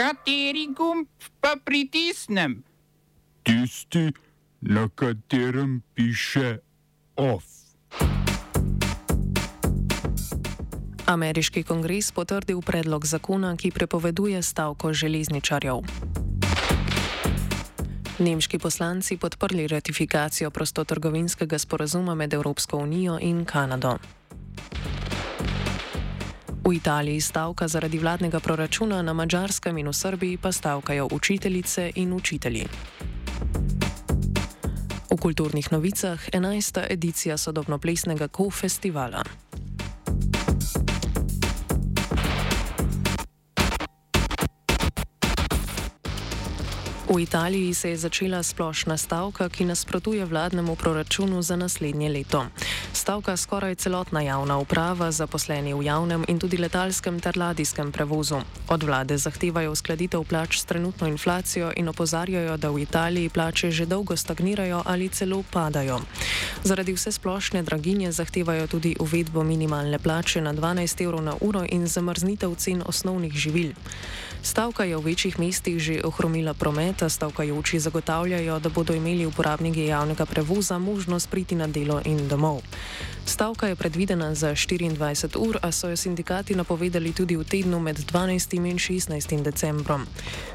Kateri gumb pa pritisnem? Tisti, na katerem piše OF. Ameriški kongres potrdil predlog zakona, ki prepoveduje stavko železničarjev. Nemški poslanci podprli ratifikacijo prostotrgovinskega sporazuma med Evropsko unijo in Kanado. V Italiji stavka zaradi vladnega proračuna, na Mačarskem in v Srbiji pa stavkajo učiteljice in učitelji. V kulturnih novicah 11. edicija sodobnoplesnega Ko-festivala. V Italiji se je začela splošna stavka, ki nasprotuje vladnemu proračunu za naslednje leto. Stavka skoraj celotna javna uprava, zaposleni v javnem in tudi letalskem ter ladijskem prevozu. Od vlade zahtevajo uskladitev plač s trenutno inflacijo in opozarjajo, da v Italiji plače že dolgo stagnirajo ali celo padajo. Zaradi vse splošne draginje zahtevajo tudi uvedbo minimalne plače na 12 evrov na uro in zamrznitev cen osnovnih živil. Stavka je v večjih mestih že ohromila promet, stavkajoči zagotavljajo, da bodo imeli uporabniki javnega prevoza možnost priti na delo in domov. Stavka je predvidena za 24 ur, a so jo sindikati napovedali tudi v tednu med 12. in 16. decembrom.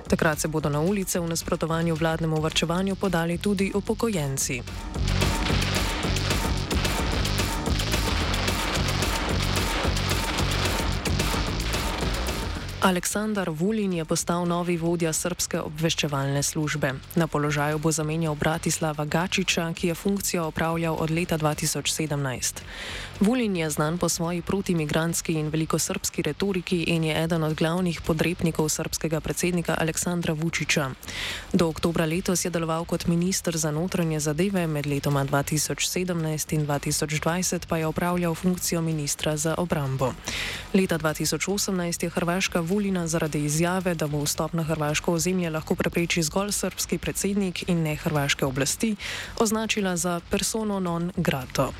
Takrat se bodo na ulice v nasprotovanju vladnemu vrčevanju podali tudi upokojenci. Aleksandar Vulin je postal novi vodja srpske obveščevalne službe. Na položaju bo zamenjal Bratislava Gačiča, ki je funkcijo opravljal od leta 2017. Vulin je znan po svoji protimigranski in velikosrpski retoriki in je eden od glavnih podrepnikov srpskega predsednika Aleksandra Vučiča. Do oktobra letos je deloval kot minister za notranje zadeve, med letoma 2017 in 2020 pa je opravljal funkcijo ministra za obrambo. Leta 2018 je Hrvaška Vulina zaradi izjave, da bo vstop na hrvaško ozemlje lahko prepreči zgolj srpski predsednik in ne hrvaške oblasti, označila za persono non grato.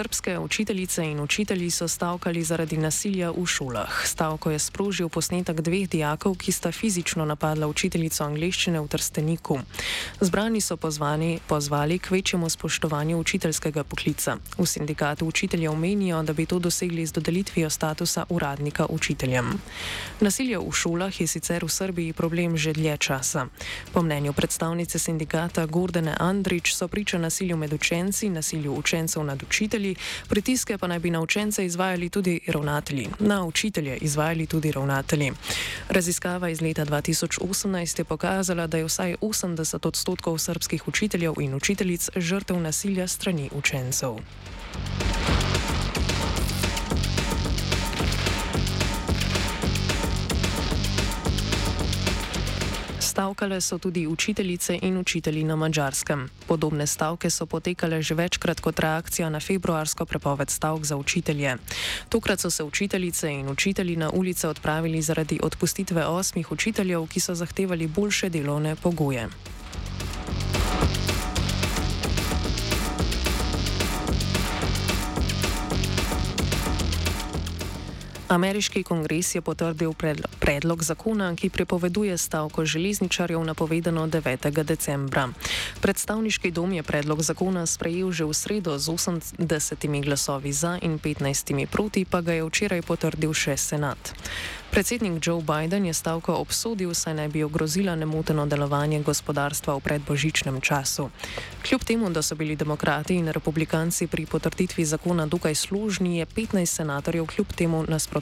Srpske učiteljice in učitelji so stavkali zaradi nasilja v šolah. Stavko je sprožil posnetek dveh dijakov, ki sta fizično napadla učiteljico angleščine v Trsteniku. Zbrani so pozvani, pozvali k večjemu spoštovanju učiteljskega poklica. V sindikatu učiteljev menijo, da bi to dosegli z dodelitvijo statusa uradnika učiteljem. Nasilje v šolah je sicer v Srbiji problem že dlje časa. Po mnenju predstavnice sindikata Gordene Andrič so priča nasilju med učenci, nasilju učencev nad učitelji, pritiske pa naj bi na učence izvajali tudi ravnatelji. Na učitelje izvajali tudi ravnatelji. Raziskava iz leta 2018 je pokazala, da je vsaj 80 odstotkov srpskih učiteljev in učiteljic žrtev nasilja strani učencev. Stavkale so tudi učiteljice in učitelji na mačarskem. Podobne stavke so potekale že večkrat kot reakcija na februarsko prepoved stavk za učitelje. Tokrat so se učiteljice in učitelji na ulice odpravili zaradi odpustitve osmih učiteljev, ki so zahtevali boljše delovne pogoje. Ameriški kongres je potrdil predlog zakona, ki prepoveduje stavko železničarjev napovedano 9. decembra. Predstavniški dom je predlog zakona sprejel že v sredo z 80 glasovi za in 15 proti, pa ga je včeraj potrdil še senat. Predsednik Joe Biden je stavko obsodil, saj naj bi ogrozila nemoteno delovanje gospodarstva v predbožičnem času. Kljub temu, da so bili demokrati in republikanci pri potrditvi zakona dokaj služni, je 15 senatorjev kljub temu nasprotovalo.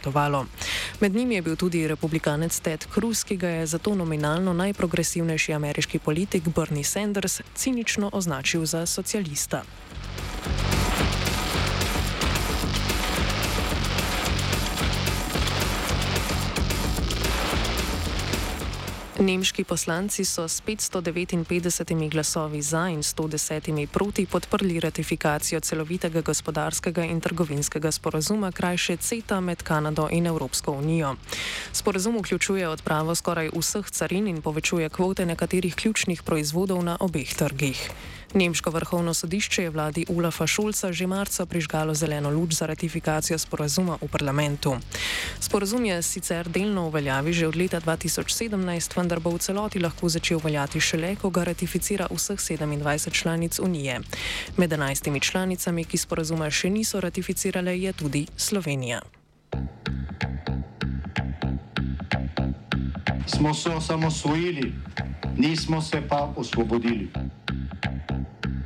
Med njimi je bil tudi republikanec Ted Cruz, ki ga je zato nominalno najprogresivnejši ameriški politik Bernie Sanders cinično označil za socialista. Nemški poslanci so s 559 glasovi za in 110 proti podprli ratifikacijo celovitega gospodarskega in trgovinskega sporazuma, krajše CETA med Kanado in Evropsko unijo. Sporazum vključuje odpravo skoraj vseh carin in povečuje kvote nekaterih ključnih proizvodov na obeh trgih. Nemško vrhovno sodišče je vladi Ulafa Šulca že marca prižgalo zeleno luč za ratifikacijo sporazuma v parlamentu. Sporazum je sicer delno uveljavi že od leta 2017, vendar bo v celoti lahko začel veljati šele, ko ga ratificira vseh 27 članic Unije. Med 11 članicami, ki sporazuma še niso ratificirale, je tudi Slovenija. Smo se osamosvojili, nismo se pa osvobodili.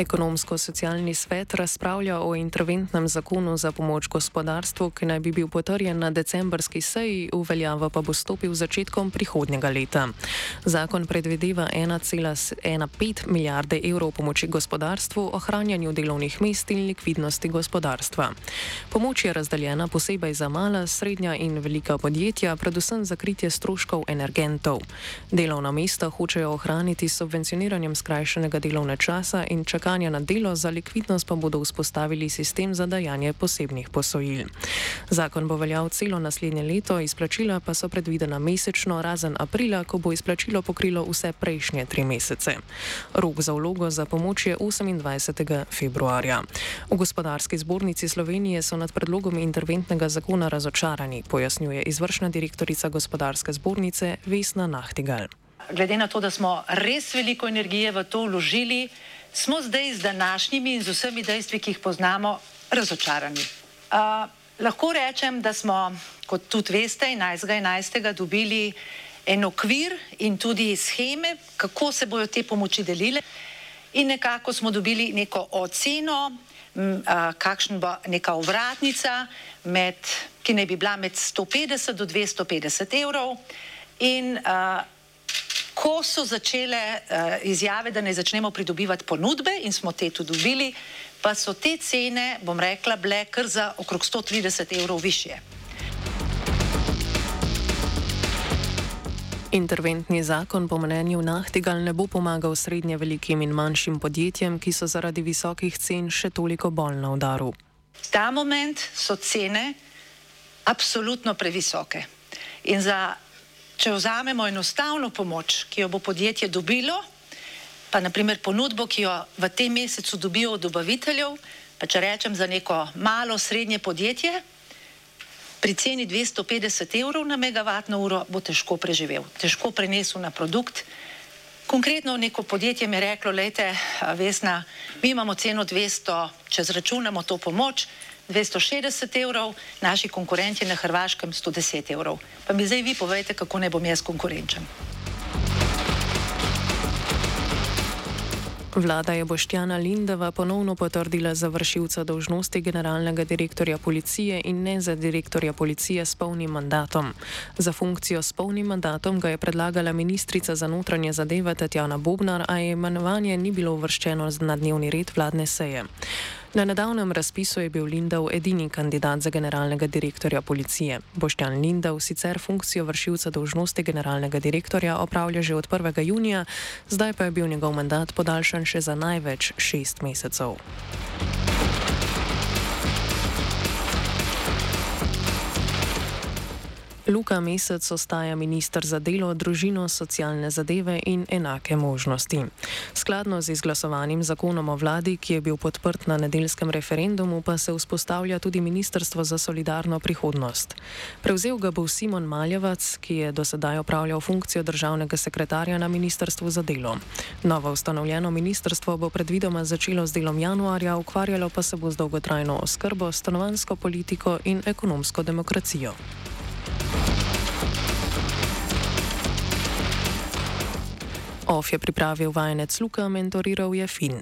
Ekonomsko-socialni svet razpravlja o interventnem zakonu za pomoč gospodarstvu, ki naj bi bil potrjen na decembrski seji, uveljava pa bo stopil začetkom prihodnjega leta. Zakon predvideva 1,15 milijarde evrov pomoči gospodarstvu, ohranjanju delovnih mest in likvidnosti gospodarstva. Pomoč je razdeljena posebej za mala, srednja in velika podjetja, predvsem za kritje stroškov energentov. Delovna mesta hočejo ohraniti s subvencioniranjem skrajšanega delovne časa in čakanja čakanja na delo, za likvidnost pa bodo vzpostavili sistem za dajanje posebnih posojil. Zakon bo veljal celo naslednje leto, izplačila pa so predvidena mesečno, razen aprila, ko bo izplačilo pokrilo vse prejšnje tri mesece. Rok za vlogo za pomoč je 28. februarja. V gospodarski zbornici Slovenije so nad predlogom interventnega zakona razočarani, pojasnjuje izvršna direktorica gospodarske zbornice Vesna Nahtigal. Glede na to, da smo res veliko energije v to vložili, smo zdaj z današnjimi in z vsemi dejstvi, ki jih poznamo, razočarani. Uh, lahko rečem, da smo, kot tudi veste, 11.11. dobili en okvir in tudi scheme, kako se bodo te pomoči delile, in nekako smo dobili neko oceno, m, a, kakšen bo neka ovratnica, med, ki naj bi bila med 150 do 250 evrov. In, a, ko so začele uh, izjave, da ne začnemo pridobivati ponudbe in smo te tudi dobili, pa so te cene, bom rekla, bile kar za okrog 130 evrov više. Interventni zakon po mnenju Nahtigal ne bo pomagal srednje velikim in manjšim podjetjem, ki so zaradi visokih cen še toliko bolj na udaru. Ta moment so cene absolutno previsoke. In za Če vzamemo enostavno pomoč, ki jo bo podjetje dobilo, pa naprimer ponudbo, ki jo v tem mesecu dobijo od dobaviteljev, pa če rečem za neko malo srednje podjetje, pri ceni 250 evrov na megavatno uro bo težko preživel, težko prenesel na produkt. Konkretno neko podjetje mi je reklo, lejte, Vesna, mi imamo ceno 200, če zračunamo to pomoč, 260 evrov, naši konkurenti na Hrvaškem 110 evrov. Pa mi zdaj vi povejte, kako ne bom jaz konkurenčen. Vlada je Boštjana Lindova ponovno potrdila za vršilca dolžnosti generalnega direktorja policije in ne za direktorja policije s polnim mandatom. Za funkcijo s polnim mandatom ga je predlagala ministrica za notranje zadeve Tatjana Bobnar, a je imenovanje ni bilo uvrščeno na dnevni red vladne seje. Na nedavnem razpisu je bil Lindov edini kandidat za generalnega direktorja policije. Boštjan Lindov sicer funkcijo vršilca dolžnosti generalnega direktorja opravlja že od 1. junija, zdaj pa je bil njegov mandat podaljšan še za največ šest mesecev. Luka Mesec ostaja ministr za delo, družino, socialne zadeve in enake možnosti. Skladno z izglasovanim zakonom o vladi, ki je bil podprt na nedeljskem referendumu, pa se vzpostavlja tudi Ministrstvo za solidarno prihodnost. Prevzel ga bo Simon Maljevac, ki je do sedaj opravljal funkcijo državnega sekretarja na Ministrstvu za delo. Novo ustanovljeno ministrstvo bo predvidoma začelo z delom januarja, ukvarjalo pa se bo z dolgotrajno oskrbo, stanovansko politiko in ekonomsko demokracijo. OF je pripravil vajenec Luka, mentoriral je Fin.